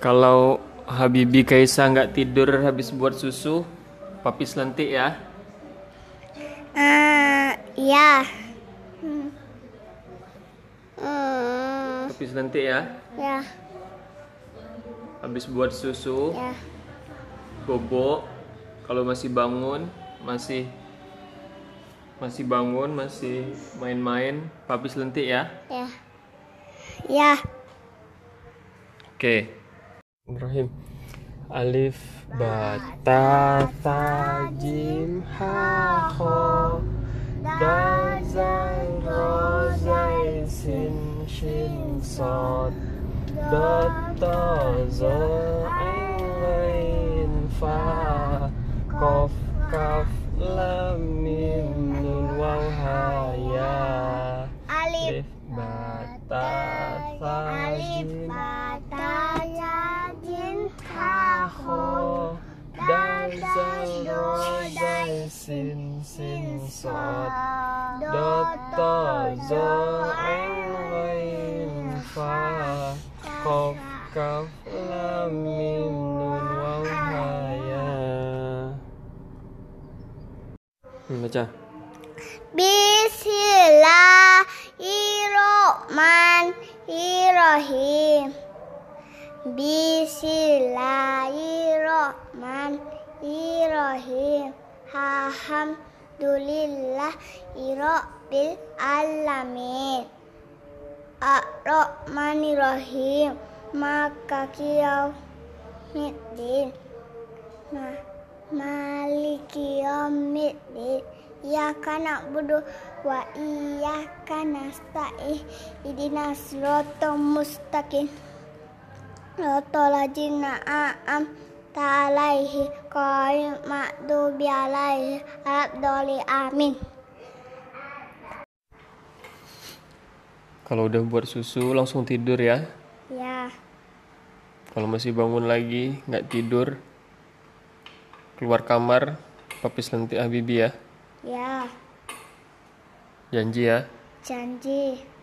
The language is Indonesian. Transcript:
Kalau Habibi Kaisa nggak tidur habis buat susu, papi selentik ya. Ah, ya. Hmm. Hmm, Papi selentik ya. ya, Habis buat susu, ya. bobok. Kalau masih bangun, masih masih bangun, masih main-main, papi selentik ya. Ya. Ya. Oke. Ibrahim. Alif ba ta tha jim ha kho. Dal zai ro zai sin shin sod dot ta za ain ghain fa. Kof kaf lam baca Bismillahirrahmanirrahim. Bismillahirrahmanirrahim. Alhamdulillahirabbil alamin. Ar-Rahmanirrahim. Maka yaumiddin. Ma Maliki yaumiddin. Iyyaka na'budu wa iyyaka nasta'in. Ihdinas siratal mustaqim. Siratal ladzina an'amta 'alaihim ghairil maghdubi 'alaihim waladdallin. Amin. kalau udah buat susu langsung tidur ya Ya, kalau masih bangun lagi nggak tidur keluar kamar papi selentik Habibi ya ya, janji ya janji.